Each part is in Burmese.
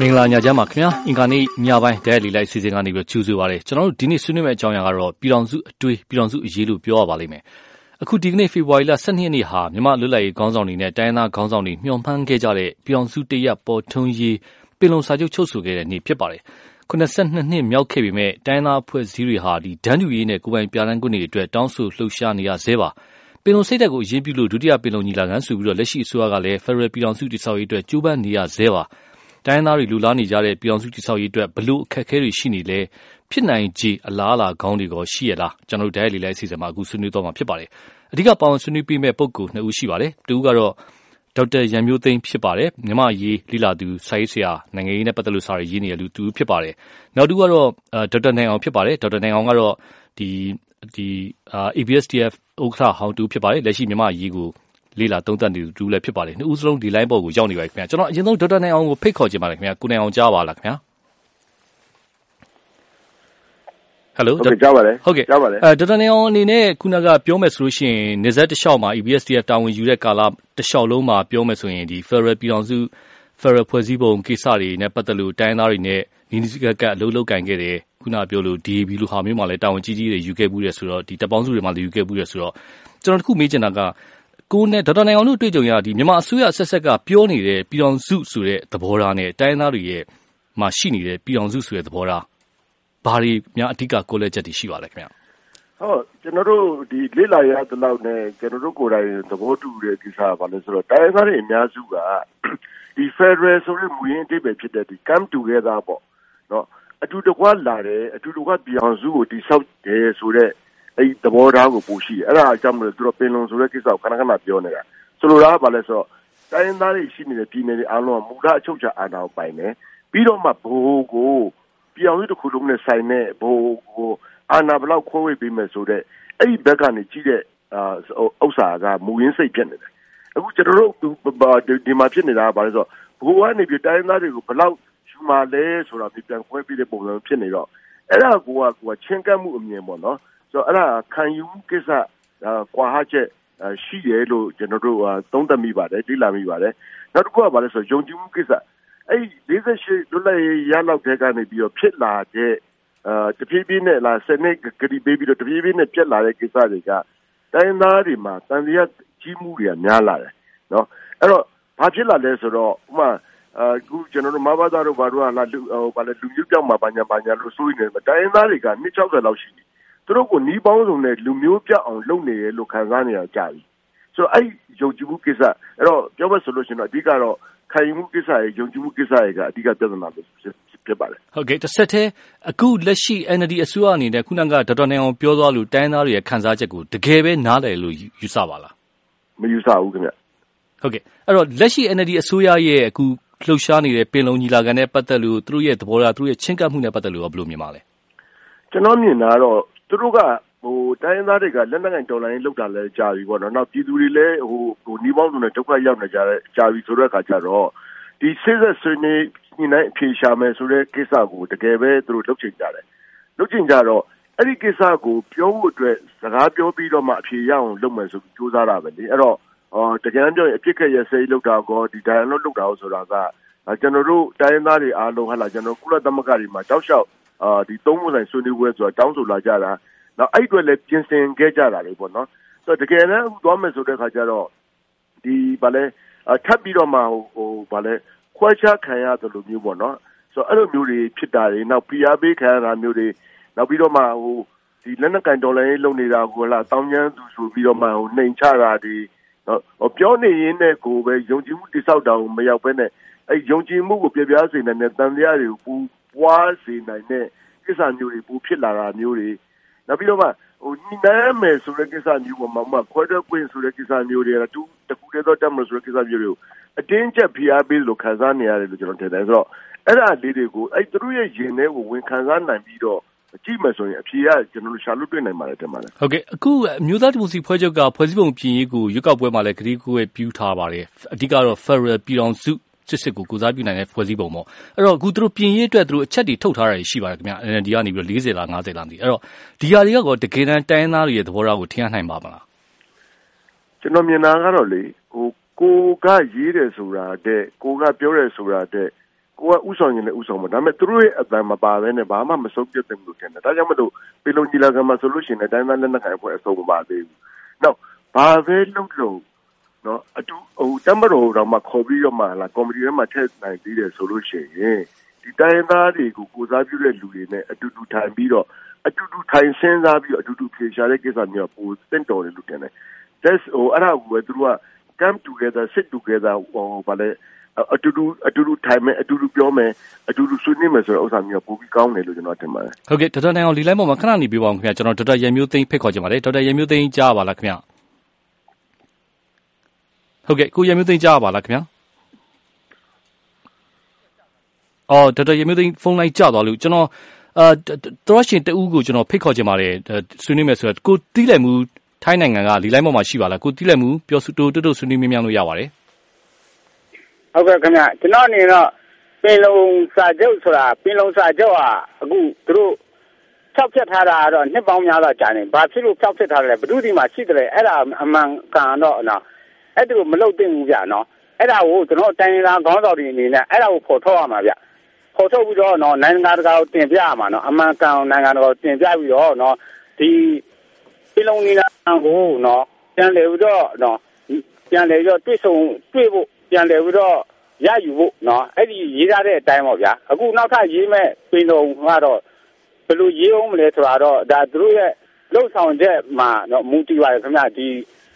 မင်္ဂလာညချမ်းပါခင်ဗျာအင်္ဂါနေ့ညပိုင်းဒဲလီလိုက်စီစဉ်ကနေပြီးကြိုဆိုပါရစေကျွန်တော်တို့ဒီနေ့ဆွေးနွေးမယ့်အကြောင်းအရာကတော့ပြည်တော်စုအတွေ့ပြည်တော်စုအရေးလို့ပြောရပါလိမ့်မယ်အခုဒီကနေ့ဖေဖော်ဝါရီလ12ရက်နေ့ဟာမြန်မာလွတ်လပ်ရေးခေါင်းဆောင်တွေနဲ့တိုင်းသားခေါင်းဆောင်တွေမျှော်မှန်းခဲ့ကြတဲ့ပြည်တော်စုတရက်ပေါ်ထွန်းရေးပင်လုံစာချုပ်ချုပ်ဆိုခဲ့တဲ့နေ့ဖြစ်ပါတယ်82နှစ်မြောက်ခဲ့ပေမဲ့တိုင်းသားအဖွဲ့အစည်းတွေဟာဒီဒန်းတူရေးနဲ့ကိုပိုင်ပြလန်းကွနေအတွက်တောင်းဆိုလှုပ်ရှားနေရဆဲပါပင်လုံစိတ်သက်ကိုအရင်ပြုလို့ဒုတိယပင်လုံညီလာခံဆိုပြီးတော့လက်ရှိအစိုးရကလည်း Federal ပြည်တော်စုတိဆောက်ရေးအတွက်ကြိုးပမ်းနေရဆဲပါ တိုင်းသားတွေလူလားနေကြတဲ့ ပြည်အောင်စုတိဆောက်ရေးအတွက်ဘလို့အခက်အခဲတွေရှိနေလဲ ဖြစ်နိုင်ခြေအလားအလာကောင်းတွေကရှိရလား ကျွန်တော်တို့ တိုင်းလေးလိုက်အစီအစဉ်မှာအခုဆွေးနွေးတော့မှာဖြစ်ပါတယ်အဓိကပေါင်းဆွေးနွေးပေးမဲ့ပုံကူနှစ်ဦးရှိပါတယ်တူကတော့ ဒေါက်တာရန်မျိုးသိန်းဖြစ်ပါတယ် မြမရေးလိလာသူ စာရေးဆရာ နိုင်ငံရေးနဲ့ပတ်သက်လို့ စာရေးနေရလူတူဖြစ်ပါတယ် နောက်တူကတော့ ဒေါက်တာနိုင်အောင်ဖြစ်ပါတယ် ဒေါက်တာနိုင်အောင်ကတော့ဒီဒီ ABSDF ဥက္ကဋ္ဌဟောင်းတူဖြစ်ပါတယ် လက်ရှိ မြမရေးကို လေ့လာသုံးသပ်နေသူလည်းဖြစ်ပါတယ်နှစ်ဦးစလုံးဒီ line ပေါ်ကိုရောက်နေပါခင်ဗျာကျွန်တော်အရင်ဆုံးဒေါက်တာနိုင်အောင်ကိုဖိတ်ခေါ်ချင်ပါတယ်ခင်ဗျာကိုနိုင်အောင်ကြားပါလားခင်ဗျာဟယ်လိုဟုတ်ကဲ့ကြားပါတယ်ဟုတ်ကဲ့ကြားပါတယ်အဲဒေါက်တာနေအောင်အနေနဲ့ခုနကပြောမယ်ဆိုလို့ရှိရင်နေဆက်တလျှောက်မှာ EBSDF တာဝန်ယူတဲ့ကာလတလျှောက်လုံးမှာပြောမယ်ဆိုရင်ဒီ Federal ပြည်တော်စု Federal ဖွဲ့စည်းပုံကိစ္စတွေနဲ့ပတ်သက်လို့တိုင်းသားတွေနဲ့နီးနီးကပ်ကပ်အလုပ်လုပ်ကင်ခဲ့တယ်ခုနပြောလို့ DAB လို့ဟာမျိုးမှာလည်းတာဝန်ကြီးကြီးတွေယူခဲ့မှုတယ်ဆိုတော့ဒီတပ်ပေါင်းစုတွေမှာလည်းယူခဲ့မှုတယ်ဆိုတော့ကျွန်တော်တခုမေးချင်တာက ကိုနဲ့ ဒေါက်တာနိုင်အောင်တို့တွေ့ကြုံရဒီမြန်မာအစိုးရဆက်ဆက်က ပြောနေတဲ့ ပြည်တော်စုဆိုတဲ့ သဘောထားနဲ့ တိုင်းသားတွေရဲ့မှာ ရှိနေတဲ့ ပြည်တော်စုဆိုတဲ့ သဘောထား ဘာတွေများ အဓိကကိုလက်ချက်တွေ ရှိပါလဲခင်ဗျဟုတ်ကျွန်တော်တို့ဒီလေ့လာရတဲ့လောက်နဲ့ ကျွန်တော်တို့ကိုယ်တိုင် သဘောတူတဲ့ကိစ္စက ဘာလဲဆိုတော့ တိုင်းသားတွေ အများစုကဒီ Federal ဆိုတဲ့ မူရင်းအတိတ်ပဲဖြစ်တဲ့ဒီ come together ပေါ့နော်အတူတကွလာတယ် အတူတကွ ပြည်အောင်စုကိုတိဆောက်တယ်ဆိုတဲ့ အဲ့သဘောထားကိုပို့ရှိတယ်အဲ့ဒါအကြောင်းမလို့သူတို့ပင်လုံဆိုတဲ့ကိစ္စကိုခဏခဏပြောနေတာဆိုလိုတာကဘာလဲဆိုတော့တိုင်းရင်းသားတွေရှိနေတဲ့ပြည်နယ်တွေအားလုံးကမူလအချုပ်ချာအာဏာကိုပိုင်တယ်ပြီးတော့မှဘိုးကိုပြောင်းရတစ်ခုလုံးနဲ့ဆိုင်တဲ့ဘိုးကိုအာဏာဘလောက်ခွဲဝေပေးမယ်ဆိုတော့အဲ့ဒီဘက်ကနေကြီးတဲ့ဥစ္စာကမူရင်းစိတ်ဖြစ်နေတယ်အခုကျွန်တော်တို့ဒီမှာဖြစ်နေတာကဘာလဲဆိုတော့ဘိုးကနေပြီးတိုင်းရင်းသားတွေကိုဘလောက်ယူมาလဲဆိုတာပြန်ခွဲပြီးတဲ့ပုံစံဖြစ်နေတော့အဲ့ဒါကိုကကိုကချင်းကပ်မှုအမြင်ပေါ့နော် ဆိုတော့အဲ့ဒါခံယူမှုကိစ္စကွာဟချက်ရှိတယ်လို့ကျွန်တော်တို့သုံးသပ်မိပါတယ်လေ့လာမိပါတယ်နောက်တစ်ခုကဘာလဲဆိုတော့ယုံကြည်မှုကိစ္စအဲ့48လွတ်လပ်ရေးရလောက်တဲ့ကနေပြီးတော့ဖြစ်လာတဲ့အာတဖြည်းဖြည်းနဲ့လာစနစ်ကတိပေးပြီးတော့တဖြည်းဖြည်းနဲ့ပြက်လာတဲ့ကိစ္စတွေကတိုင်းသားတွေမှာတန်တရားကြီးမှုတွေကများလာတယ်နော်အဲ့တော့ဘာဖြစ်လာလဲဆိုတော့ဥမာအခုကျွန်တော်တို့မဘာသာတို့ဘာတို့ကလာလူဟိုဘာလဲလူမျိုးပြောင်းမှာဘာညာဘာညာလို့ဆိုနေတယ်တိုင်းသားတွေက260လောက်ရှိတယ် သူတို့ကိုနီးပေါင်းစုံနဲ့လူမျိုးပြအောင်လုပ်နေရလို့ခံစားနေရကြပြီဆိုတော့အဲ့ယုံကြည်မှုကိစ္စအဲ့တော့ပြောမယ်ဆိုလို့ရှိရင်တော့အဓိကတော့ခံယူမှုကိစ္စရဲ့ယုံကြည်မှုကိစ္စရဲ့ကအဓိကပြဿနာလို့ဖြစ်ပါတယ်ဟုတ်ကဲ့တစ်ဆက်တည်းအခုလက်ရှိ NLD အစိုးရအနေနဲ့ခုနကဒေါက်တာနိုင်အောင်ပြောသွားလို့တိုင်းသားတွေရဲ့ခံစားချက်ကိုတကယ်ပဲနားလည်လို့ယူဆပါလားမယူဆဘူးခင်ဗျဟုတ်ကဲ့အဲ့တော့လက်ရှိ NLD အစိုးရရဲ့အခုလှုပ်ရှားနေတဲ့ပင်လုံညီလာခံနဲ့ပတ်သက်လို့သူတို့ရဲ့သဘောထားသူတို့ရဲ့ချင်းကပ်မှုနဲ့ပတ်သက်လို့ဘယ်လိုမြင်ပါလဲကျွန်တော်မြင်တာကတော့ သူတို့ကဟိုတိုင်းရင်းသားတွေကလက်နက်ကင်တော်လိုင်းလောက်တာလဲကြာပြီပေါ့နော်နောက်ပြည်သူတွေလည်းဟိုဟိုနှီးပေါင်းစုံနဲ့ဒုက္ခရောက်နေကြတဲ့ကြာပြီဆိုတဲ့အခါကျတော့ဒီစစ်ဆက်ဆွေးနွေးညှိနှိုင်းအဖြေရှာမယ်ဆိုတဲ့ကိစ္စကိုတကယ်ပဲသူတို့လုပ်ချင်ကြတယ်လုပ်ချင်ကြတော့အဲ့ဒီကိစ္စကိုပြောဖို့အတွက်စကားပြောပြီးတော့မှအဖြေရအောင်လုပ်မယ်ဆိုပြီးစူးစမ်းတာပဲလေအဲ့တော့အော်တကယ်ပြောရင်အပြစ်ခက်ရစိတ်လောက်တာကောဒီ dialogue လောက်တာဆိုတာကကျွန်တော်တို့တိုင်းရင်းသားတွေအားလုံးဟာလာကျွန်တော်ကုလသမဂ္ဂတွေမှာတောက်လျှောက် အာဒီသုံးမှုဆိုင်ဆွေးနွေးပွဲဆိုတာတောင်းဆိုလာကြတာနောက်အဲ့အတွက်လည်းပြင်ဆင်ခဲ့ကြတာလေပေါ့နော်ဆိုတော့တကယ်လည်းအခုသွားမယ်ဆိုတဲ့ခါကျတော့ဒီဗာလဲထပ်ပြီးတော့မှဟိုဗာလဲခွဲခြားခံရတယ်လို့မျိုးပေါ့နော်ဆိုတော့အဲ့လိုမျိုးတွေဖြစ်တာတွေနောက် PR ပေးခံရတာမျိုးတွေနောက်ပြီးတော့မှဟိုဒီလက်နက်ကန်ဒေါ်လာရေးလုပ်နေတာကိုလာတောင်းကျမ်းသူဆိုပြီးတော့မှဟိုနှိမ်ချတာတွေနော်ပြောနေရင်းနဲ့ကိုပဲယုံကြည်မှုတိဆောက်တာကိုမရောက်ဘဲနဲ့အဲ့ယုံကြည်မှုကိုပြပြစေနိုင်တဲ့တန်တရားတွေကိုပူ ပွားစေနိုင်တဲ့ကိစ္စမျိုးတွေပူဖြစ်လာတာမျိုးတွေနောက်ပြီးတော့မှဟိုညီနိုင်မယ်ဆိုတဲ့ကိစ္စမျိုးပေါ်မှာမှခွဲတော့ကွင်းဆိုတဲ့ကိစ္စမျိုးတွေကတူတခုတည်းတော့တတ်မလို့ဆိုတဲ့ကိစ္စမျိုးတွေကိုအတင်းကျပ်ဖိအားပေးလို့ခံစားနေရတယ်လို့ကျွန်တော်ထင်တယ်ဆိုတော့အဲ့ဒါလေးတွေကိုအဲ့သူတို့ရဲ့ရင်ထဲကိုဝင်ခံစားနိုင်ပြီးတော့ကြည့်မယ်ဆိုရင်အဖြေကကျွန်တော်တို့ရှာလို့တွေ့နိုင်ပါတယ်တင်ပါတယ်ဟုတ်ကဲ့အခုမျိုးသားဒီမိုစီဖွဲ့ချုပ်ကဖွဲ့စည်းပုံပြင်ရေးကိုရွေးကောက်ပွဲမှာလည်းကတိကူးပြူထားပါတယ်အဓိကတော့ Federal ပြည်တော်စု စစ်စစ်ကို ကိုစားပြုနိုင်တဲ့ဖွဲ့စည်းပုံပေါ့ အဲ့တော့ အခုသူတို့ပြင်ရေးအတွက်သူတို့အချက်တွေထုတ်ထားတာရှိပါတယ်ခင်ဗျ NLD ကနေပြီးတော့40လား50လားမသိအဲ့တော့ ဒီဟာတွေကကော တကယ်တမ်း တိုင်းသားတွေရဲ့ သဘောထားကို ထင်ရနိုင်ပါမလား ကျွန်တော်မြင်တာကတော့လေဟိုကိုကရေးတယ်ဆိုတာတဲ့ကိုကပြောတယ်ဆိုတာတဲ့ဟကိုကဥဆောင်ရင်လည်းဥဆောင်မှာဒါပေမဲ့ သူတို့ရဲ့အတန်မပါဘဲနဲ့ ဘာမှမဆုံးပြတ်တယ်လို့ထင်တယ် ဒါကြောင့်မလို့ပေလုံကြီးလာကမှာဆိုလို့ရှိရင်တိုင်းသားလက်နက်ကိုင်အဖွဲ့ အစုံမပါသေးဘူး နောက် ဘာပဲလုပ်လို့ နော်အတူဟိုတမတော်တော့မှခေါ်ပြီးတော့မှလာကော်မတီထဲမှာထည့်နိုင်သေးတယ်ဆိုလို့ရှိရင်ဒီတိုင်းသားတွေကိုကိုစားပြုတဲ့လူတွေနဲ့အတူတူထိုင်ပြီးတော့အတူတူထိုင်စဉ်းစားပြီးတော့အတူတူဖြေရှာတဲ့ကိစ္စမျိုးပိုတင့်တော်တယ်လို့ထင်တယ် that's ဟိုအဲ့ဒါကိုသူတို့က come together sit together ဟိုဗာလဲအတူတူအတူတူထိုင်မယ်အတူတူပြောမယ်အတူတူဆွေးနွေးမယ်ဆိုတဲ့ဥစ္စာမျိုးပိုပြီးကောင်းတယ်လို့ကျွန်တော်ထင်ပါတယ်ဟုတ်ကဲ့ဒေါက်တာနိုင်အောင်လီလိုက်ပေါ်မှာခဏနေပြပါအောင်ခင်ဗျာကျွန်တော်ဒေါက်တာရန်မျိုးသိန်းဖိတ်ခေါ်ချင်ပါတယ်ဒေါက်တာရန်မျိုးသိန်းကြားပါလားခင်ဗျာ ဟုတ်ကဲ့ကိုရမျိုးသိန်းကြားပါလားခင်ဗျာအော်ဒေါက်တာရမျိုးသိန်းဖုန်းလိုင်းကြားသွားလို့ကျွန်တော်အာတော်ရှင်တူကိုကျွန်တော်ဖိတ်ခေါ်ချင်ပါတယ်ဆွေးနွေးမယ်ဆိုတော့ကိုတီးလိုက်မှုထိုင်းနိုင်ငံကလီလိုက်ပေါ်မှာရှိပါလားကိုတီးလိုက်မှုပြောစတူတူတူဆွေးနွေးမြင်းမြန်းလို့ရပါတယ်ဟုတ်ကဲ့ခင်ဗျကျွန်တော်အနေနဲ့ပင်လုံစာချုပ်ဆိုတာပင်လုံစာချုပ်ဟာအခုသူတို့ဖြောက်ဖြတ်ထားတာကတော့နှစ်ပေါင်းများစွာကြာနေဘာဖြစ်လို့ဖြောက်ဖြတ်ထားလဲဘယ်သူဒီမှာရှိတယ်အဲ့ဒါအမှန်ကန်တော့နော် အဲ့ဒါကိုမလုပ်သင့်ဘူးဗျနော်အဲ့ဒါကိုကျွန်တော်တိုင်းရင်းသားခေါင်းဆောင်တွေအနေနဲ့အဲ့ဒါကိုဖော်ထုတ်ရမှာဗျဖော်ထုတ်ပြီးတော့နော်နိုင်ငံတကာကိုတင်ပြရမှာနော်အမှန်ကန်နိုင်ငံတကာကိုတင်ပြပြီးတော့နော်ဒီပြည်လုံးနေတာကိုနော်ပြန်လေပြီးတော့နော်ပြန်လေပြီးတော့တွေ့ဆုံတွေ့ဖို့ပြန်လေပြီးတော့ရယူဖို့နော်အဲ့ဒီရေးထားတဲ့အတိုင်းပေါ့ဗျာအခုနောက်ထပ်ရေးမဲ့ပြည်လုံးကတော့ဘယ်လိုရေးအောင်မလဲဆိုတာတော့ဒါသူတို့ရဲ့လှုပ်ဆောင်ချက်မှာနော်မူတည်ပါတယ်ခင်ဗျာဒီ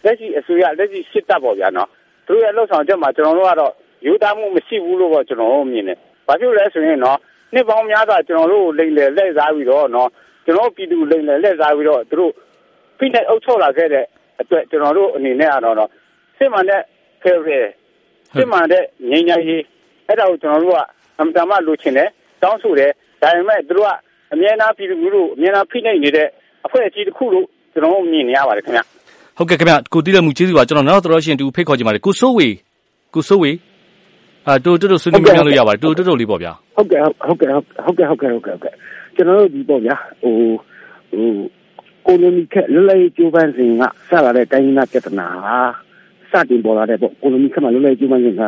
လက်ရှိအစိုးရလက်ရှိစစ်တပ်ပေါ့ဗျာနော်သူတို့ရဲ့လှုပ်ဆောင်ချက်မှာကျွန်တော်တို့ကတော့ယူသားမှုမရှိဘူးလို့တော့ကျွန်တော်တို့မြင်တယ်ဘာဖြစ်လဲဆိုရင်နော်နှစ်ပေါင်းများစွာကျွန်တော်တို့လိမ့်လေလက်စားပြီးတော့နော်ကျွန်တော်ပြည်သူလိမ့်လေလက်စားပြီးတော့သူတို့ဖိနှိပ်အုပ်ချုပ်လာခဲ့တဲ့အတွက်ကျွန်တော်တို့အနေနဲ့ကတော့စစ်မှန်တဲ့ဖေရစစ်မှန်တဲ့ငြိမ်းချမ်းရေးအဲ့ဒါကိုကျွန်တော်တို့ကအမှန်တမ်းလိုချင်တယ်တောင်းဆိုတယ်ဒါပေမဲ့သူတို့ကအမြဲတမ်းပြည်သူလူထုအမြဲတမ်းဖိနှိပ်နေတဲ့အဖွဲ့အစည်းတစ်ခုလို့ကျွန်တော်တို့မြင်နေရပါတယ်ခင်ဗျ ဟုတ်ကဲ့ခင်ဗျကိုတီးလက်မှုကျေးဇူးပါကျွန်တော်နောက်တော်ရှင်တူဖိတ်ခေါ်ချင်ပါတယ်ကိုစိုးဝေကိုစိုးဝေအာတူတူဆွေးနွေးများလို့ရပါတယ်တူတူလေးပေါ့ဗျာဟုတ်ကဲ့ဟုတ်ကဲ့ဟုတ်ကဲ့ဟုတ်ကဲ့ဟုတ်ကဲ့ဟုတ်ကဲ့ကျွန်တော်တို့ဒီပေါ့ဗျာဟိုဟိုကိုလိုနီခက်လွတ်လပ်ရေးကျိုးပန်းစဉ်ကဆက်လာတဲ့တိုင်းရင်းသားပြဿနာဟာစတင်ပေါ်လာတဲ့ပေါ့ကိုလိုနီခက်မှာလွတ်လပ်ရေးကျိုးပန်းစဉ်က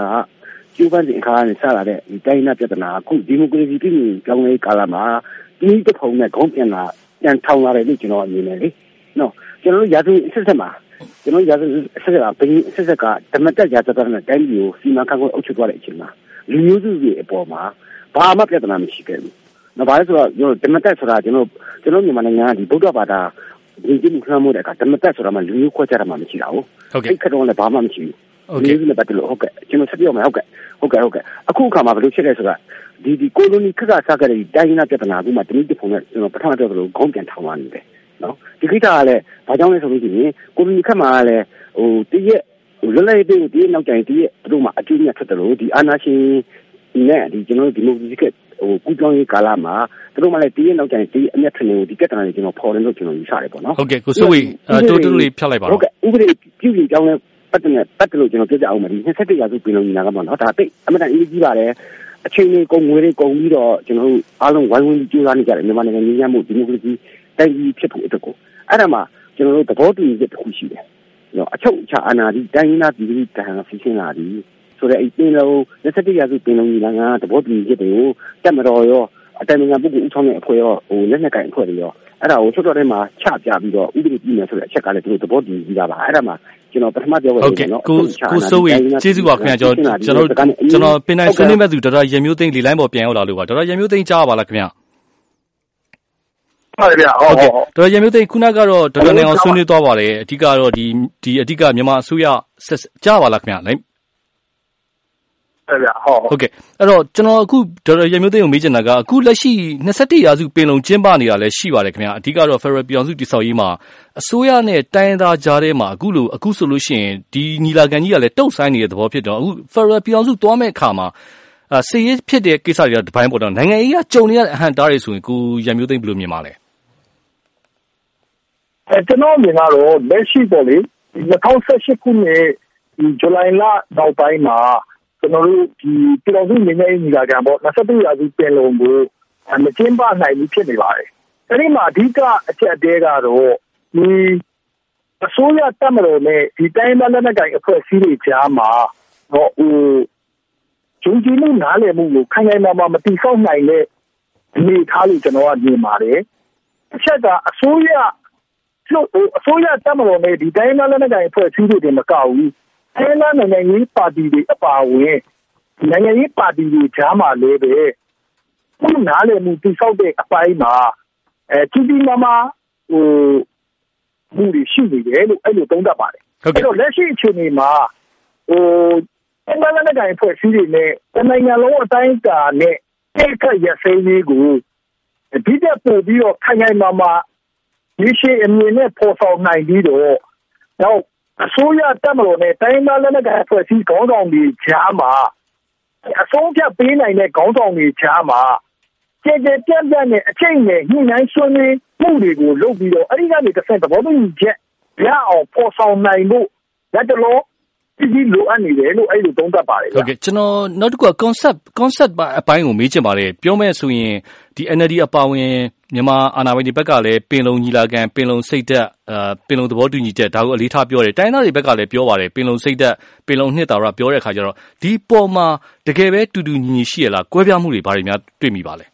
ကျိုးပန်းစဉ်အခါကနေဆက်လာတဲ့ဒီတိုင်းရင်းသားပြဿနာအခုဒီမိုကရေစီပြည်ပြောင်းလဲကာလမှာဒီတဖုံနဲ့ခေါင်းပြန်လာပြန်ထောင်လာတယ်လို့ကျွန်တော်အမြင်နဲ့လေနော် ကျွန်တော်တို့ရာဇဝတ်ဆက်ဆက်မှာကျွန်တော်ရာဇဝတ်ဆက်ဆက်ကဘင်းဆက်ဆက်ကဓမ္မတက်ရာဇဝတ်နဲ့တိုင်းပြည်ကိုစီမံခန့်ခွဲအုပ်ချုပ်သွားတဲ့အချိန်မှာလူမျိုးစုတွေအပေါ်မှာဘာမှပြဿနာမရှိခဲ့ဘူးနော်ဘာလဲဆိုတော့ကျွန်တော်ဓမ္မတက်ဆိုတာကျွန်တော်ကျွန်တော်မြန်မာနိုင်ငံကဒီဗုဒ္ဓဘာသာဒီကြည့်မှုခံမှုတဲ့ကဓမ္မတက်ဆိုတာမှလူမျိုးခွဲခြားတာမှမရှိတာဟုတ်ဟုတ်ကဲ့ခက်တော့လည်းဘာမှမရှိဘူးဟုတ်ကဲ့ဒီလိုပတ်တယ်လို့ဟုတ်ကဲ့ကျွန်တော်ဆက်ပြောမယ်ဟုတ်ကဲ့ဟုတ်ကဲ့ဟုတ်ကဲ့အခုအခါမှာဘယ်လိုဖြစ်လဲဆိုတာဒီဒီကိုလိုနီခက်ကစားခဲ့တဲ့တိုင်းရင်းသားပြဿနာကမှတနည်းတစ်ပုံနဲ့ကျွန်တော်ပထမတော့လို့ခေါင်းပြန်ထောင်လာနေတယ် နော်ဒီကိစ္စကလည်းဘာကြောင့်လဲဆိုလို့ရှိရင်ကိုလိုနီခက်မှာလည်းဟိုတည့်ရက်ဟိုလွတ်လပ်ရေးတည့်နောက်ကျရင်တည့်ရက်တို့မှာအကျိုးမြတ်ဖြစ်တယ်လို့ဒီအာနာရှင်နဲ့ဒီကျွန်တော်ဒီမိုကရေစီကဟိုကူကြောင်းရေးကာလမှာတို့မှလည်းတည့်ရက်နောက်ကျရင်တည့်အမျက်ထင်လို့ဒီကက်တနာတွေကျွန်တော်ဖော်တယ်လို့ကျွန်တော်ယူဆတယ်ပေါ့နော်ဟုတ်ကဲ့ကိုစိုးဝေတိုးတိုးလေးဖြတ်လိုက်ပါဟုတ်ကဲ့ဥပဒေပြုပြင်ကြောင်းလဲပတ်တယ်ပတ်တယ်လို့ကျွန်တော်ပြောကြအောင်မယ်ဒီ27ရာစုပြည်လုံးညီလာကမှာနော်ဒါတိတ်အမှန်တန်အရေးကြီးပါတယ်အချိန်လေးကုန်ငွေတွေကုန်ပြီးတော့ကျွန်တော်တို့အားလုံးဝိုင်းဝန်းကြိုးစားနေကြတယ်မြန်မာနိုင်ငံညီညာမှုဒီမိုကရေစီ တိုင်းပြည်ဖြစ်ဖို့အတွက်ကိုအဲ့ဒါမှကျွန်တော်တို့သဘောတူညီချက်တစ်ခုရှိတယ်နော်အချုပ်အခြာအာဏာဒီတိုင်းရင်းသားပြည်သူတန်ဖီရှင်းလာပြီဆိုတော့အဲ့ပင်လုံး27ရာစုပင်လုံးညီလာခံသဘောတူညီချက်တွေကိုတက်မတော်ရောအတိုင်ပင်ခံပုဂ္ဂိုလ်ဦးဆောင်တဲ့အဖွဲ့ရောဟိုလက်နက်ကင်အဖွဲ့တွေရောအဲ့ဒါကိုချုပ်တော်ထဲမှာချပြပြီးတော့ဥပဒေပြည်နယ်ဆိုတဲ့အချက်ကလည်းသူတို့သဘောတူညီကြပါအဲ့ဒါမှကျွန်တော်ပထမပြောခဲ့တယ်နော်ကိုကိုစိုးဝေကျေးဇူးပါခင်ဗျာကျွန်တော်ကျွန်တော်ကျွန်တော်ပင်တိုင်းဆွေးနွေးမဲ့သူဒေါက်တာရမျိုးသိန်းလီလိုင်းပေါ်ပြန်ရောက်လာလို့ပါဒေါက်တာရမျိုးသိန်းကြားပါလားခင်ဗျာ ဟုတ်ဗျာဟုတ်ကဲ့ဒေါက်တာရမျိုးသိန်းခုနကတော့ဒေါက်တာနိုင်အောင်ဆွေးနွေးသွားပါတယ်အဓိကတော့ဒီဒီအဓိကမြန်မာအစိုးရကြားပါလားခင်ဗျာလိုင်းဗျဟုတ်ဟုတ်ကဲ့အဲ့တော့ကျွန်တော်အခုဒေါက်တာရမျိုးသိန်းကိုမေးချင်တာကအခုလက်ရှိ21ရာစုပင်လုံကျင်းပနေတာလည်းရှိပါတယ်ခင်ဗျာအဓိကတော့ Federal ပြည်အောင်စုတည်ဆောက်ရေးမှာအစိုးရနဲ့တိုင်းသားကြားထဲမှာအခုလိုအခုဆိုလို့ရှိရင်ဒီညီလာခံကြီးကလည်းတုတ်ဆိုင်နေတဲ့သဘောဖြစ်တော့အခု Federal ပြည်အောင်စုသွားမဲ့အခါမှာအစီရဖြစ်တဲ့ကိစ္စတွေကဒီပိုင်းပေါ်တော့နိုင်ငံရေးကကြုံနေရတဲ့အဟန့်တားတွေဆိုရင်ကိုရမျိုးသိန်းဘယ်လိုမြင်ပါလဲအဲ ကျွန်တော်မြင်တာတော့ လက်ရှိပေါ့လေ2018ခုနှစ်ဒီဇူလိုင်လနောက်ပိုင်းမှာကျွန်တော်တို့ဒီပြည်တော်စုငင်းငယ်ညီလာခံပေါ့21ရာစုပင်လုံကို မကျင်းပနိုင်ဘူး ဖြစ်နေပါတယ်။အဲဒီမှာ အဓိကအချက်အသေးကတော့ဒီအစိုးရတက်မတော်နဲ့ဒီတိုင်းဒေသလက်နက်ကိုင် အဖွဲ့အစည်းတွေကြားမှာတော့ဟိုယုံကြည်မှု နားလည်မှုကို ခိုင်ခိုင်မာမာ မတည်ဆောက်နိုင်တဲ့ အနေအထားလို့ ကျွန်တော်က မြင်ပါတယ်။တစ်ချက်က အစိုးရ ကျုပ်အစိုးရတက်မလို့နဲ့ဒီတိုင်းသားလက်နက်ကိုင်အဖွဲ့အစည်းတွေတင်မကဘူး။တိုင်းသားနိုင်ငံရေးပါတီတွေအပါအဝင်နိုင်ငံရေးပါတီတွေကြားမှာလည်းပဲခုနားလည်မှုတည်ဆောက်တဲ့အပိုင်းမှာအဲကြီးကြီးမားမားဟိုမှုတွေရှိနေတယ်လို့အဲ့လိုသုံးသပ်ပါတယ်ဟုတ်ကဲ့အဲ့တော့လက်ရှိအခြေအနေမှာဟိုအမှန်တကယ်ဖွဲ့စည်းတွေနဲ့တနိုင်ငံလုံးအတိုင်းအတာနဲ့တိတ်ခတ်ရစိမ်းလေးကိုဒီတက်ပို့ပြီးတော့ခိုင်ခိုင်မာမာ ဒီရှိအမြင်နဲ့ပေါ်ဆောင်နိုင်ပြီးတော့တော့အစိုးရတက်မလို့နဲ့တိုင်းသားလက်နက်ကိုင်ဖွဲ့စည်းခေါင်းဆောင်တွေကြားမှာအဆုံးဖြတ်ပေးနိုင်တဲ့ခေါင်းဆောင်တွေကြားမှာကျေကျေပြန့်ပြန့်နဲ့အချိန်နဲ့ညှိနှိုင်းဆွေးနွေးမှုတွေကိုလုပ်ပြီးတော့အဲ့ဒီကနေတစ်ဆင့်သဘောတူညီချက်ရအောင်ပေါ်ဆောင်နိုင်ဖို့လက်တလုံး ဒီဒီလိုအပ်နေတယ်လို့အဲ့လိုသုံးသပ်ပါတယ်ဗျာဟုတ်ကဲ့ကျွန်တော်နောက်တစ်ခုက concept concept အပိုင်းကိုမေးချင်ပါတယ်ပြောမယ်ဆိုရင်ဒီ NLD အပါဝင်မြန်မာအာဏာပိုင်တွေဘက်ကလည်းပင်လုံညီလာခံပင်လုံစိတ်သက်အာပင်လုံသဘောတူညီချက်ဒါကိုအလေးထားပြောတယ်တိုင်းသားတွေဘက်ကလည်းပြောပါတယ်ပင်လုံစိတ်သက်ပင်လုံနှစ်တာရပြောတဲ့အခါကျတော့ဒီပေါ်မှာတကယ်ပဲတူတူညီညီရှိရလားကွဲပြားမှုတွေဘာတွေများတွေ့မိပါလဲအဲ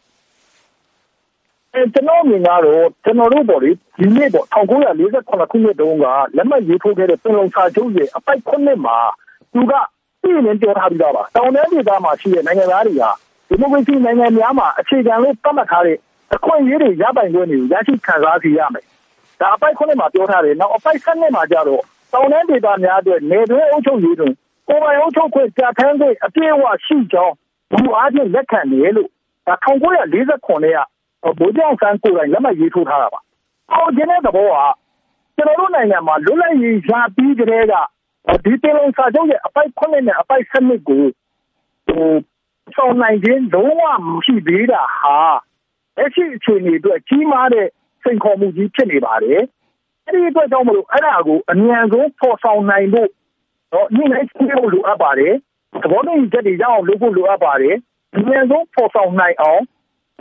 ကျွန်တော်မြင်ကတော့ကျွန်တော်တို့ပေါ့လေဒီနေ့ပေါ့1948ခုနှစ်တုန်းကလက်မှတ်ရေးထိုးခဲ့တဲ့ပင်လုံစာချုပ်ရဲ့အပိုက်ခုနှစ်မှာသူကပြည်နေပြောထားပြီးသားပါတောင်တန်းဒေသမှာရှိတဲ့နိုင်ငံသားတွေဟာဒီမိုကရေစီနိုင်ငံများမှာအခြေခံလို့သတ်မှတ်ထားတဲ့အခွင့်အရေးတွေရပိုင်ခွင့်တွေကိုရရှိခံစားစီရမယ်ဒါအပိုက်ခုနှစ်မှာပြောထားတယ်နောက်အပိုက်ဆက်နှစ်မှာကျတော့တောင်တန်းဒေသများအတွက်နေတွင်းအုပ်ချုပ်ရေးတွင်ကိုယ်ပိုင်အုပ်ချုပ်ခွင့်ကြာထမ်းခွင့်အပြည့်အဝရှိကြောင်းဘူအားဖြင့်လက်ခံတယ်လို့ဒါ1949ခုနှစ်က ဗိုလ်ချုပ်ဆန်းကိုယ်တိုင်လက်မှတ်ရေးထိုးထားတာပါ။အော်ဒီနေ့သဘောကကျွန်တော်တို့နိုင်ငံမှာလွတ်လပ်ရေးရပြီးကြတဲ့ကဒီပင်လုံစာချုပ်ရဲ့အပိုက်9နဲ့အပိုက်7ကိုဟိုဆောင်နိုင်ခြင်းလုံးဝမရှိသေးတာဟာလက်ရှိအခြေအနေအတွက်ကြီးမားတဲ့စိန်ခေါ်မှုကြီးဖြစ်နေပါတယ်။အဲဒီအတွက်ကြောင့်မလို့အဲ့ဒါကိုအမြန်ဆုံးပေါ်ဆောင်နိုင်ဖို့တော့ညှိနှိုင်းဆွေးနွေးဖို့လိုအပ်ပါတယ်။သဘောတူညီချက်တွေရအောင်လုပ်ဖို့လိုအပ်ပါတယ်။အမြန်ဆုံးပေါ်ဆောင်နိုင်အောင်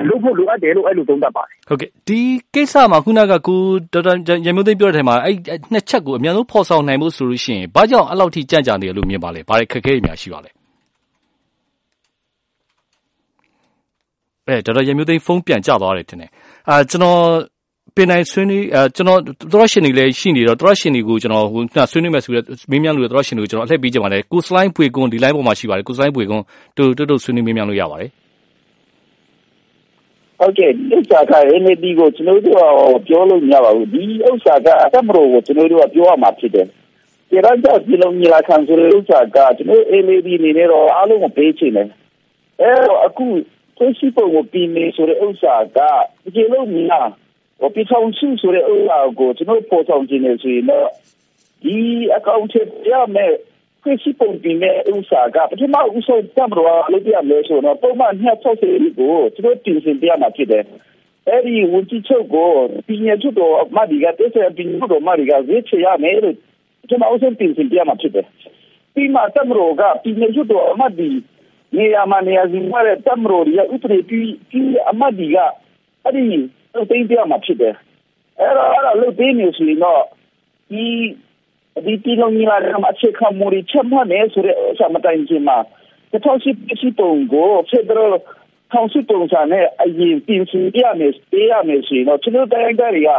လုပ်ဖို့လိုအပ်တယ်လို့အဲ့လိုသုံးသပ်ပါတယ်ဟုတ်ကဲ့ဒီကိစ္စမှာခုနကကိုဒေါက်တာရန်မျိုးသိမ်းပြောတဲ့ထဲမှာအဲ့အဲ့နှစ်ချက်ကိုအများဆုံးဖော်ဆောင်နိုင်ဖို့ဆိုလို့ရှိရင်ဘာကြောင့်အဲ့လောက်ထိကြံ့ကြာနေရလို့မြင်ပါလဲဘာတွေခက်ခဲတွေများရှိပါလဲအဲဒေါက်တာရန်မျိုးသိမ်းဖုန်းပြန်ကျသွားတယ်တင်တယ်အာကျွန်တော်ပင်နိုင်ဆွေးနွေးအဲကျွန်တော်သောရရှင်တွေလည်းရှိနေတော့သောရရှင်တွေကိုကျွန်တော်ဟိုဆွေးနွေးမယ်ဆိုတော့မင်းမြန်လို့သောရရှင်တွေကိုကျွန်တော်အလှည့်ပေးကြပါလေကိုစလိုင်းပွေကွန်းဒီ line ပေါ်မှာရှိပါတယ်ကိုစလိုင်းပွေကွန်းတူတူတူဆွေးနွေးမင်းမြန်လို့ရပါတယ် ဟုတ်ကဲ့ဒီဥစ္စာက NAD ကိုကျွန်တော်တို့ကပြောလို့မရပါဘူးဒီဥစ္စာကအသက်မလို့ကိုကျွန်တော်တို့ကပြောရမှာဖြစ်တယ်ဒီတော့ကြောင့်ဒီလိုမျိုးလာခံဆိုတဲ့ဥစ္စာကကျွန်တော် NAD အနေနဲ့တော့အားလုံးကိုပေးချင်တယ်အဲတော့အခုသိရှိပုံကိုပြီးနေဆိုတဲ့ဥစ္စာကဒီလိုမျိုးဟိုပြဆောင်စုဆိုတဲ့ဥစ္စာကိုကျွန်တော်ပေါ်ဆောင်ခြင်းနေဆိုရင်တော့ဒီအကောင့်ထဲရမယ် သိရှိပုံပြီးနေဥစ္စာကပထမဥစ္စာတမတော်လို့ပြမယ်ဆိုတော့ပုံမှန်260ကိုကျွန်တော်တင်စင်ပြမှာဖြစ်တယ်အဲ့ဒီဝန်ကြီးချုပ်ကိုပြည်နယ်ချုပ်တော်မဒီကတက်ဆက်ပြည်နယ်ချုပ်တော်မဒီကဝေးချရမယ်လို့ကျွန်တော်အဆုံးတင်စင်ပြမှာဖြစ်တယ်ပြီးမှတမတော်ကပြည်နယ်ချုပ်တော်မဒီနေရာမှာနေရာစီမှာတမတော်ရဥပဒေပြီးပြီးအမဒီကအဲ့ဒီတင်ပြမှာဖြစ်တယ်အဲ့တော့အဲ့ဒါလို့တင်းနေဆိုရင်တော့ဒီ ဒီတီလုံးကြီးလာတဲ့မှာချက်ခမူရီချက်မနဲ့ဆိုတဲ့ဆမတိုင်ချင်းမှာတစ်ထောက်ရှိရှိပုံကိုဖက်ဒရယ်ထောင်ရှိပုံစံနဲ့အရင်ပြင်ဆင်ပြမယ်ပေးရမယ်ဆိုရင်တော့ကျွန်တော်တိုင်းတိုင်းတွေက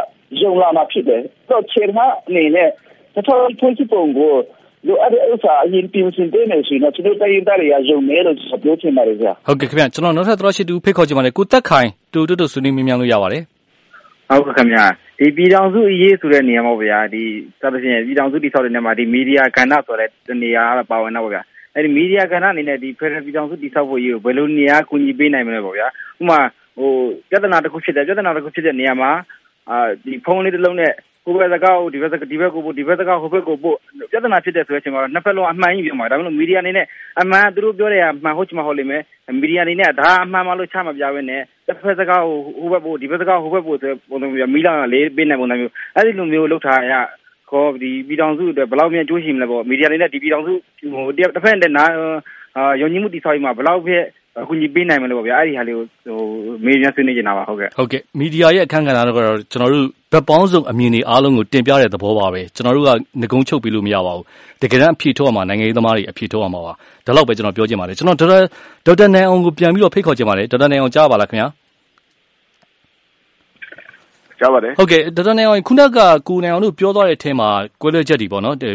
ယုံလာမှာဖြစ်တယ်တော့ချေမအနေနဲ့တစ်ထောက်ရှိပုံကိုလိုအပ်တဲ့ဥစ္စာအရင်ပြင်ဆင်ပေးမယ်ဆိုရင်တော့ကျွန်တော်တိုင်းတိုင်းတွေကယုံမယ်လို့ပြောချင်ပါတယ်ဗျာဟုတ်ကဲ့ခင်ဗျကျွန်တော်နောက်ထပ်သောရရှိတူဖိတ်ခေါ်ချင်ပါတယ်ကိုတက်ခိုင်တူတူတူဆွေးနွေးမင်းမြန်လို့ရပါတယ် ဟုတ်ကဲ့ခင်ဗျာဒီပြည်တော်စုအရေးဆိုတဲ့နေရာမှာပေါ့ဗျာဒီစသဖြင့်ပြည်တော်စုတိဆောက်တဲ့နေရာမှာဒီမီဒီယာကဏ္ဍဆိုတဲ့နေရာပါဝင်တော့ပေါ့ဗျာအဲ့ဒီမီဒီယာကဏ္ဍအနေနဲ့ဒီဖက်ဒရယ်ပြည်တော်စုတိဆောက်ဖို့ရေးကိုဘယ်လိုနေရာကူညီပေးနိုင်မလဲပေါ့ဗျာဥပမာဟိုပြဿနာတစ်ခုဖြစ်တယ်ပြဿနာတစ်ခုဖြစ်တဲ့နေရာမှာအာဒီဖုန်းလေးတစ်လုံးနဲ့ဟို ဘက်စကားကိုဒီဘက်ဒီဘက်ကိုပို့ဒီဘက်စကားဟိုဘက်ကိုပို့ပြဿနာဖြစ်တဲ့ဆိုတဲ့အချိန်မှာနှစ်ဖက်လုံးအမှန်ကြီးပြောမှာဒါပေမဲ့မီဒီယာအနေနဲ့အမှန်သူတို့ပြောတဲ့အမှန်ဟုတ်ချင်မှဟုတ်လိမ့်မယ်မီဒီယာအနေနဲ့ဒါအမှန်မှလို့ချမပြဘဲနဲ့တစ်ဖက်စကားကိုဟိုဘက်ပို့ဒီဘက်စကားဟိုဘက်ပို့ဆိုပုံစံမျိုးမီလာလေးပေးနိုင်ပုံစံမျိုးအဲ့ဒီလိုမျိုးလုပ်ထားရခေါ်ဒီပြည်တော်စုအတွက်ဘယ်လောက်မြန်ကြိုးရှိမလဲပေါ့မီဒီယာအနေနဲ့ဒီပြည်တော်စုဟိုတစ်ဖက်နဲ့နာအာယုံကြည်မှုတိဆောက်ရေးမှာဘယ်လောက်ဖြစ်အခုညီပေးနိုင်မလို့ပေါ့ဗျာအဲ့ဒီဟာလေးကိုဟိုမေးမြန်းဆွေးနွေးနေတာပါဟုတ်ကဲ့ဟုတ်ကဲ့မီဒီယာရဲ့အခန်းကဏ္ဍတော့ကျွန်တော်တို့ ဘက်ပေါင်းစုံအမြင်တွေအားလုံးကိုတင်ပြတဲ့သဘောပါပဲကျွန်တော်တို့ကငကုံချုပ်ပြီးလို့မရပါဘူးတကယ်တမ်းအဖြေထုတ်ရမှာနိုင်ငံရေးသမားတွေအဖြေထုတ်ရမှာပါဒါတော့ပဲကျွန်တော်ပြောချင်ပါတယ်ကျွန်တော်ဒေါက်တာဒေါက်တာနိုင်အောင်ကိုပြန်ပြီးတော့ဖိတ်ခေါ်ချင်ပါတယ်ဒေါက်တာနိုင်အောင်ကြားပါလားခင်ဗျာကြားပါတယ်ဟုတ်ကဲ့ဒေါက်တာနိုင်အောင်ခုနကကိုနိုင်အောင်တို့ပြောသွားတဲ့အထက်မှာကွဲလွဲချက်တွေပေါ့နော်ဒီ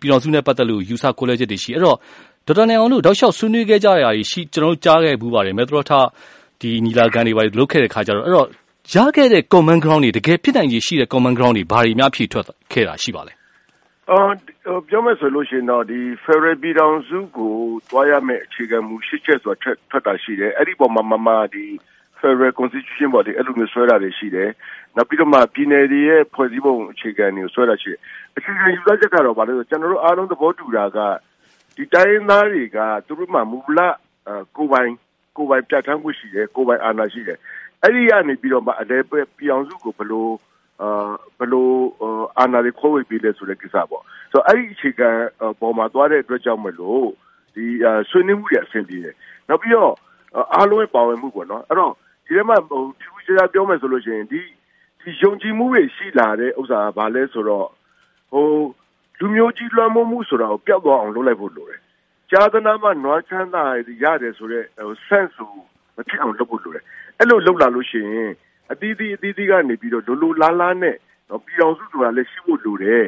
ပြည်တော်စုနဲ့ပတ်သက်လို့ယူဆကွဲလွဲချက်တွေရှိအဲ့တော့ဒေါက်တာနိုင်အောင်တို့တောက်လျှောက်ဆွေးနွေးခဲ့ကြရတာရှိကျွန်တော်တို့ကြားခဲ့ဘူးပါတယ်မေထရိုထဒီနီလာကန်တွေပါလုတ်ခဲ့တဲ့ခါကျတော့အဲ့တော့ ရခဲ့တဲ့ common ground တွေ တကယ်ဖြစ်နိုင်ရရှိတဲ့ common ground တွေ ဘာတွေများဖြည့်ထွက်ခဲ့တာ ရှိပါလဲအော်ပြောမယ်ဆိုလို့ရှိရင်တော့ဒီ Federal ပြည်ထောင်စုကိုတွားရမယ့် အခြေခံမူရှစ်ချက်ဆိုတာထွက်ထွက်တာရှိတယ် အဲ့ဒီပေါ်မှာမမဒီ Federal Constitution ပေါ်ဒီအဲ့လိုမျိုး ဆွဲတာတွေရှိတယ် နောက်ပြီးတော့မှ ပြည်နယ်တွေရဲ့ ဖွဲ့စည်းပုံအခြေခံတွေကို ဆွဲတာရှိတယ် အခြေခံယူဆချက်ကတော့ဗာလို့ကျွန်တော်တို့အားလုံး သဘောတူတာက ဒီတိုင်းသားတွေက သူတို့မှမူလ ကိုပိုင်ကိုပိုင်ပြဋ္ဌာန်းမှုရှိတယ် ကိုပိုင်အာဏာရှိတယ် အဲ့ဒီကနေပြီးတော့မှအလဲပဲပြောင်းစုကိုဘလို့အာဘလို့အာဏာတွေခိုးဝေပြီးလဲဆိုတဲ့ကိစ္စပေါ့ဆိုတော့အဲ့ဒီအခြေခံပေါ်မှာသွားတဲ့အတွက်ကြောင့်မလို့ဒီဆွေးနွေးမှုတွေအဆင်ပြေတယ်နောက်ပြီးတော့အားလုံးရဲ့ပါဝင်မှုပေါ့နော်အဲ့တော့ဒီထဲမှာဟိုထူးခြားပြောမယ်ဆိုလို့ရှိရင်ဒီဒီယုံကြည်မှုတွေရှိလာတဲ့ဥစ္စာကဘာလဲဆိုတော့ဟိုလူမျိုးကြီးလွှမ်းမိုးမှုဆိုတာကိုပျောက်သွားအောင်လုပ်လိုက်ဖို့လိုတယ်ကြာသနာမှာနွားချမ်းသာရတယ်ဆိုတော့ဟို sense ကိုမဖြစ်အောင်လုပ်ဖို့လိုတယ် အဲ့လိုလုပ်လာလို့ရှိရင်အသီးသီးအသီးသီးကနေပြီးတော့လိုလိုလားလားနဲ့နော်ပြည်အောင်စုဆိုတာလည်းရှိဖို့လိုတယ်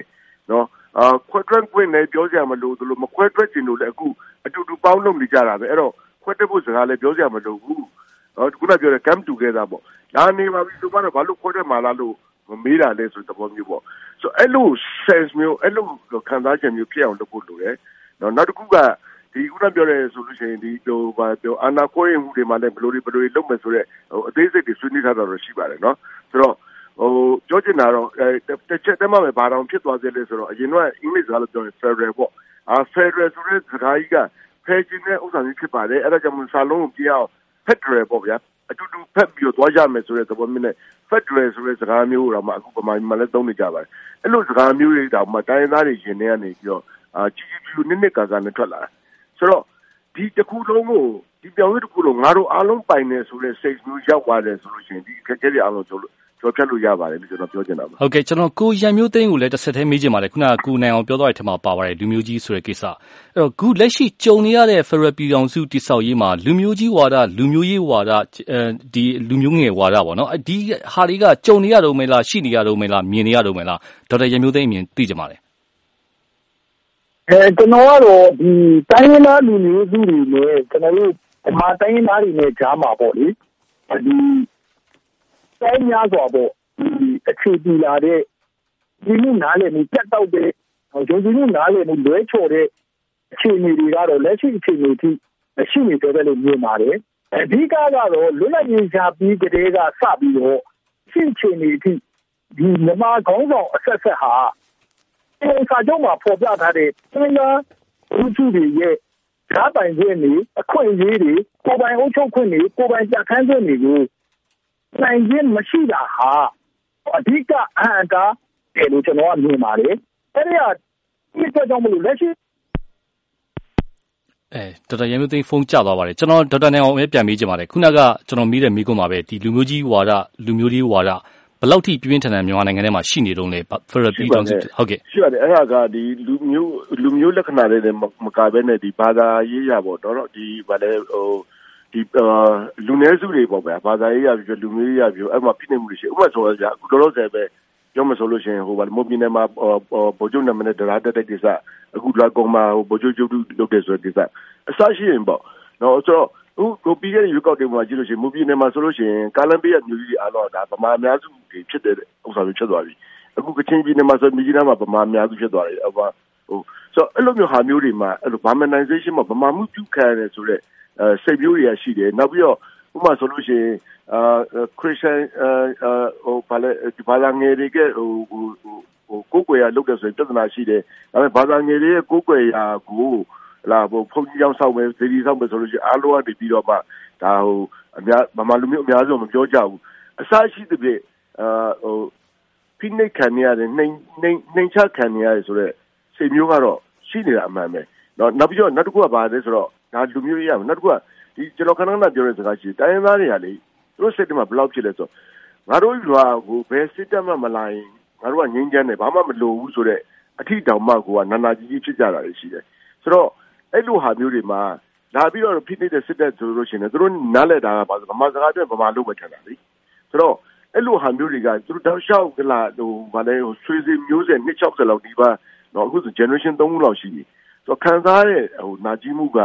နော်အာခွဲတွက်ခွင့်လည်းပြောကြမလို့တို့လိုမခွဲတွက်ကျင်လို့လည်းအခုအတူတူပေါင်းလုပ်နေကြတာပဲအဲ့တော့ခွဲတွက်ဖို့စကားလည်းပြောကြမလို့ဘူးနော်ခုနပြောတဲ့ come together ပေါ့ဒါနေပါပြီဆိုတော့ဘာလို့ခွဲတွက်မှာလားလို့မမေးတာလဲဆိုတဲ့သဘောမျိုးပေါ့ဆိုအဲ့လို sense မျိုးအဲ့လိုခံစားချက်မျိုးဖြစ်အောင်လုပ်ဖို့လိုတယ်နော်နောက်တစ်ခုက ဒီခုနပြောတဲ့ဆိုလို့ရှိရင် ဒီဟိုဘာပြောအာနာကိုရင်မှုတွေမှာလည်းဘယ်လိုတွေဘယ်လိုတွေလုပ်မယ်ဆိုတော့ဟိုအသေးစိတ်တွေဆွေးနွေးထားတာတော့ရှိပါတယ်နော်ဆိုတော့ဟိုပြောချင်တာတော့အဲတစ်ချက်တည်းမှပဲဘာတောင်ဖြစ်သွားသေးလဲဆိုတော့အရင်ကအင်္ဂလိပ်စကားလို့ပြောရင် Federal ပေါ့အာ Federal ဆိုတဲ့စကားကြီးကဖယ်ခြင်းနဲ့ဥစ္စာမျိုးဖြစ်ပါတယ်အဲ့ဒါကြောင့်စာလုံးကိုပြအောင် Federal ပေါ့ဗျာအတူတူဖက်ပြီးတော့သွားကြမယ်ဆိုတဲ့သဘောမျိုးနဲ့ Federal ဆိုတဲ့စကားမျိုးတော့မှအခုပမာမှာလည်းသုံးနေကြပါတယ်အဲ့လိုစကားမျိုးတွေတောင်မှတိုင်းသားတွေရှင်နေကနေပြီးတော့အာကြီးကြီးပြူနစ်နစ်ကာကာနဲ့ထွက်လာတယ် ဆိုတော့ဒီတစ်ခုလုံးကိုဒီပြောင်းရတစ်ခုလုံးငါတို့အားလုံးပိုင်နေဆိုတဲ့စိတ်မျိုးရောက်သွားတယ်ဆိုလို့ရှိရင်ဒီအခက်အခဲတွေအားလုံးဆိုလို့ကျော်ဖြတ်လို့ရပါတယ်လို့ကျွန်တော်ပြောချင်တာပါဟုတ်ကဲ့ကျွန်တော်ကိုရံမျိုးသိန်းကိုလည်းတစ်ဆက်တည်းမေးချင်ပါတယ်ခုနကကိုနိုင်အောင်ပြောသွားတဲ့ထက်မှာပါပါတယ်လူမျိုးကြီးဆိုတဲ့ကိစ္စအဲ့တော့ခုလက်ရှိကြုံနေရတဲ့ Federal ပြည်တော်စုတိဆောက်ရေးမှာလူမျိုးကြီးဝါဒလူမျိုးရေးဝါဒအဲဒီလူမျိုးငယ်ဝါဒပေါ့နော်ဒီဟာတွေကကြုံနေရတော့မလားရှိနေရတော့မလားမြင်နေရတော့မလားဒေါက်တာရံမျိုးသိန်းအမြင်သိကြပါလေ အဲကျွန်တော်ကတော့ဒီတိုင်းရင်းသားလူမျိုးစုတွေနဲ့ကျွန်တော်တို့ဒီမှာတိုင်းရင်းသားတွေနဲ့ကြားမှာပေါ့လေဒီတိုင်းများစွာပေါ့ဒီအခြေတည်လာတဲ့ဒီမှုနားလည်မှုပြတ်တောက်တဲ့ဂျုံဂျူးမှုနားလည်မှုလွဲချော်တဲ့အခြေအနေတွေကတော့လက်ရှိအခြေအနေထိရှိနေတယ်လို့မြင်ပါတယ်အဓိကကတော့လွတ်လပ်ရေးရှားပြီးကတည်းကစပြီးတော့ရှင်းချင်နေသည့်ဒီမြန်မာခေါင်းဆောင်အဆက်ဆက်ဟာ ဒီစာချုပ်မှာဖော်ပြထားတဲ့တိုင်းသားလူထုတွေရဲ့ဓာတ်ပိုင်ခွင့်တွေအခွင့်အရေးတွေကိုယ်ပိုင်အုပ်ချုပ်ခွင့်တွေကိုယ်ပိုင်ပြဋ္ဌာန်းခွင့်တွေကိုနိုင်ခြင်းမရှိတာဟာအဓိကအဟန့်တာတယ်လို့ကျွန်တော်ကမြင်ပါတယ်အဲ့ဒီကဒီအတွက်ကြောင့်မလို့လက်ရှိအဲဒေါက်တာရမျိုးသိန်းဖုန်းကျသွားပါတယ်ကျွန်တော်ဒေါက်တာနိုင်အောင်ပဲပြန်မေးချင်ပါတယ်ခုနကကျွန်တော်မေးတဲ့မိကုန်းမှာပဲဒီလူမျိုးကြီးဝါဒလူမျိုးကြီးဝါဒ ဘယ်လောက်ထိပြင်းထန်တဲ့မြန်မာနိုင်ငံထဲမှာရှိနေတုံးလဲ therapy တောင်ဟုတ်ကဲ့ရှိပါတယ်အဲ့ဒါကဒီလူမျိုးလူမျိုးလက္ခဏာတွေလည်းမကဘဲနဲ့ဒီဘာသာရေးရပေါ့တော့ဒီဗာလဲဟိုဒီလူနည်းစုတွေပေါ့ဗျာဘာသာရေးရပြီးလူမျိုးရေးရပြီးအဲ့မှာဖိနေမှုတွေရှိဥပမာဆိုကြအခုတော်တော်ဆယ်ပဲပြောမဆိုလို့ရှိရင်ဟိုဗာမိုးပြင်းနေမှာဗိုလ်ချုပ်နာမည်နဲ့ဒရာတက်တဲ့ကိစ္စအခုလာကောင်မှာဟိုဗိုလ်ချုပ်ကျုပ်လုပ်တဲ့ဆိုတဲ့ကိစ္စအစရှိရင်ပေါ့နော်ဆိုတော့ အခုကိုပြီးခဲ့တဲ့ ရွေးကောက်တင်မှာကြည့်လို့ရှိရင်မူပြည်နယ်မှာဆိုလို့ရှိရင် ကာလန်ပေးရမျိုးကြီးအားလုံးဒါဗမာအများစုတွေ ဖြစ်တဲ့ဥစ္စာမျိုး ဖြစ်သွားပြီ အခု ကချင်းပြည်နယ်မှာဆို မြကြီးနားမှာ ဗမာအများစု ဖြစ်သွားတယ်အဘဟိုဆိုအဲ့လိုမျိုးဟာမျိုးတွေမှာအဲ့လို Burmanization မှာဗမာမှုပြုခံရတယ်ဆိုတော့အဲစိတ်မျိုးတွေရှိတယ် နောက်ပြီးတော့ ဥပမာဆိုလို့ရှိရင်အာခရစ်ယာန်အာဟိုဘာလဲဒီဘာသာငယ်တွေကဟိုဟိုဟိုကိုယ်ကွယ်ရလုပ်တယ်ဆိုရင် ပြဿနာရှိတယ် ဒါပေမဲ့ ဘာသာငယ်တွေရဲ့ ကိုယ်ကွယ်ရာကို လာဘုံဖုန်ကြီးကြောင်းဆောက်မယ်ဇေဒီဆောက်မယ်ဆိုလို့ရှိရင်အားလုံးကနေပြီးတော့မှဒါဟိုအများမမလူမျိုးအများဆုံးမပြောကြဘူးအစရှိတဲ့ပြအာဟိုဖိနှိတ်ခံရတဲ့နှိမ်နှိမ်နှိမ်ချခံရတဲ့ဆိုတော့စိတ်မျိုးကတော့ရှိနေတာအမှန်ပဲနော်နောက်ပြီးတော့နောက်တစ်ခုကဘာလဲဆိုတော့ဒါလူမျိုးရေးရမယ်နောက်တစ်ခုကဒီကျွန်တော်ခဏခဏပြောတဲ့စကားရှိတိုင်းရင်းသားတွေကလေသူတို့စိတ်ထဲမှာဘယ်လောက်ဖြစ်လဲဆိုငါတို့ရွာကိုဘယ်စစ်တပ်မှမလာရင်ငါတို့ကငြိမ်းချမ်းတယ်ဘာမှမလိုဘူးဆိုတော့အထီတောင်မှကိုကနာနာကြီးကြီးဖြစ်ကြတာရှိတယ်ဆိုတော့ အဲ့လိုဟာမျိုးတွေမှာလာပြီးတော့ဖိနေတဲ့စစ်တပ်ဆိုလို့ရှိရင်သူတို့နားလဲတာကဘာလို့ဗမာစကားအတွက်ဗမာလို့ပဲထင်တာလေဆိုတော့အဲ့လိုဟာမျိုးတွေကသူတို့တောက်လျှောက်ကလာဟိုဗာလဲဟိုဆွေးစည်းမျိုးဆက်260လောက်ဒီပါတော့အခုဆို generation 3ခုလောက်ရှိပြီဆိုတော့ခံစားရတဲ့ဟိုနာကြီးမှုက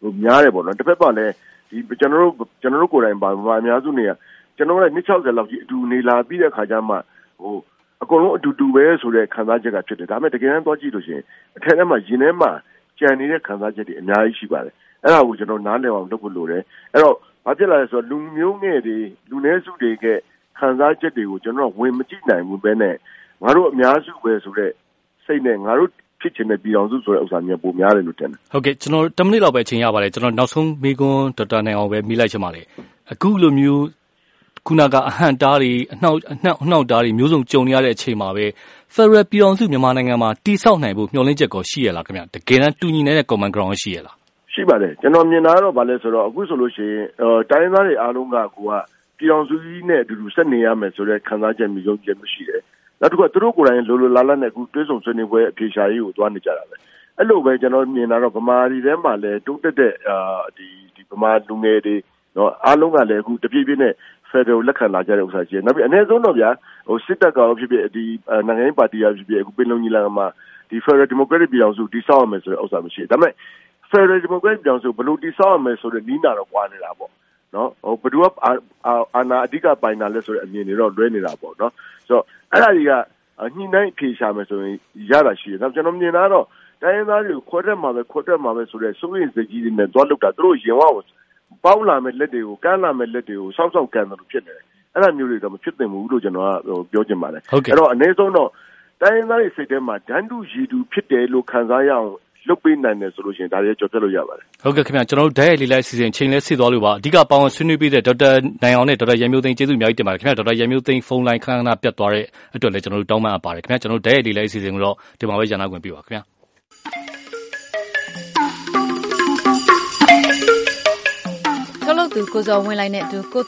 ဟိုများတယ်ပေါ့နော်တစ်ဖက်ပါလဲဒီကျွန်တော်တို့ကျွန်တော်တို့ကိုယ်တိုင်ပါဗမာအများစုနေရကျွန်တော်လည်း260လောက်ကြီးအတူနေလာပြီးတဲ့ခါကျမှဟိုအကုန်လုံးအတူတူပဲဆိုတဲ့ခံစားချက်ကဖြစ်တယ်ဒါပေမဲ့တကယ်တမ်းသွားကြည့်လို့ရှိရင်အထက်ထဲမှာရင်ထဲမှာ ကြံနေတဲ့ခံစားချက်တွေအများကြီးရှိပါတယ်အဲ့ဒါကိုကျွန်တော်နားလည်အောင်လုပ်ဖို့လိုတယ်အဲ့တော့ဘာဖြစ်လာလဲဆိုတော့လူမျိုးငယ်တွေလူနည်းစုတွေကခံစားချက်တွေကိုကျွန်တော်ဝင်မကြည့်နိုင်ဘူးပဲနဲ့ငါတို့အများစုပဲဆိုတဲ့စိတ်နဲ့ငါတို့ဖြစ်ချင်တဲ့ပြည်အောင်စုဆိုတဲ့ဥစ္စာမျိုးပုံများတယ်လို့ထင်တယ်ဟုတ်ကဲ့ကျွန်တော်10မိနစ်လောက်ပဲအချိန်ရပါတယ်ကျွန်တော်နောက်ဆုံးမိကွန်းဒေါက်တာနိုင်အောင်ပဲမိလိုက်ချင်ပါတယ်အခုလိုမျိုးခုနကအဟန့်တားတွေအနှောက်အနှောက်အနှောက်တားတွေမျိုးစုံကြုံနေရတဲ့အချိန်မှာပဲ Federal ပြည်အောင်စု မြန်မာနိုင်ငံမှာတိဆောက်နိုင်ဖို့ မျှော်လင့်ချက်ကော ရှိရလားခင်ဗျ တကယ်တမ်း တူညီနေတဲ့ common ground ရှိရလား ရှိပါတယ် ကျွန်တော်မြင်တာတော့ဗာလဲဆိုတော့ အခုဆိုလို့ရှိရင် တိုင်းသားတွေအားလုံးကကိုကပြည်အောင်စုကြီးနဲ့အတူတူ ဆက်နေရမယ်ဆိုတဲ့ ခံစားချက်မျိုးယုံကြည်မှုရှိတယ် နောက်တစ်ခုက သူတို့ကိုယ်တိုင် လိုလိုလာလာနဲ့အခုတွဲဆောင်ဆွေးနွေးပွဲအပြေရှားရေးကို သွားနေကြတာပဲ အဲ့လိုပဲ ကျွန်တော်မြင်တာတော့ ဗမာပြည်ထဲမှာလည်း တိုးတက်တဲ့အာဒီဒီဗမာလူငယ်တွေနော်အားလုံးကလည်း အခုတပြည့်ပြည့်နဲ့ Federal လက်ခံလာကြတဲ့ဥစ္စာရှိတယ်နောက်ပြီးအနည်းဆုံးတော့ဗျာဟိုစစ်တပ်ကရောဖြစ်ဖြစ်ဒီနိုင်ငံရေးပါတီရောဖြစ်ဖြစ်အခုပင်လုံကြီးလာမှာဒီ Federal Democratic ပြည်အောင်စုတိဆောက်ရမယ်ဆိုတဲ့ဥစ္စာမရှိဘူးဒါပေမဲ့ Federal Democratic ပြည်အောင်စုဘယ်လိုတိဆောက်ရမယ်ဆိုတဲ့နီးနာတော့ကွာနေတာပေါ့နော်ဟိုဘယ်သူကအာနာအဓိကပိုင်တာလဲဆိုတဲ့အမြင်တွေတော့လွဲနေတာပေါ့နော်ဆိုတော့အဲ့ဒါတွေကညှိနှိုင်းဖြေရှာမယ်ဆိုရင်ရတာရှိတယ်။ဒါကျွန်တော်မြင်တာတော့တိုင်းရင်းသားတွေကိုခွဲတက်မှာပဲခွဲတက်မှာပဲဆိုတဲ့စိုးရိမ်စိတ်ကြီးတွေနဲ့သွားလုပ်တာသူတို့ရင်ဝကို ပေါင်းလာမဲ့လက်တွေကိုကမ်းလာမဲ့လက်တွေကိုစောက်စောက်ကန်တယ်လို့ဖြစ်နေတယ်။အဲ့ဒါမျိုးတွေတော့မဖြစ်သင့်ဘူးလို့ကျွန်တော်ကပြောချင်ပါတယ်။အဲ့တော့အနည်းဆုံးတော့တိုင်းရင်းသားတွေစိတ်ထဲမှာဒန်းတူရည်တူဖြစ်တယ်လို့ခံစားရအောင်လုတ်ပေးနိုင်တယ်ဆိုလို့ရှိရင်ဒါတွေကြော်ပြလို့ရပါတယ်ဟုတ်ကဲ့ခင်ဗျာကျွန်တော်တို့ဓာတ်ရိုက်လေးလိုက်စီစဉ်ချိန်လဲဆစ်သွားလို့ပါအဓိကပေါင်းဆွေးနွေးပေးတဲ့ဒေါက်တာနိုင်အောင်နဲ့ဒေါက်တာရန်မျိုးသိန်းကျေးဇူးအများကြီးတင်ပါတယ်ခင်ဗျာဒေါက်တာရန်မျိုးသိန်းဖုန်းလိုင်းခဏခဏပြတ်သွားတဲ့အတွက်လည်းကျွန်တော်တို့တောင်းပန်အပ်ပါတယ်ခင်ဗျာကျွန်တော်တို့ဓာတ်ရိုက်လေးလိုက်စီစဉ်ကိုတော့ဒီမှာပဲရန်နာခွင့်ပြုပါခင်ဗျာ သူကိုဇော်ဝင်းလိုက်နဲ့အတူကို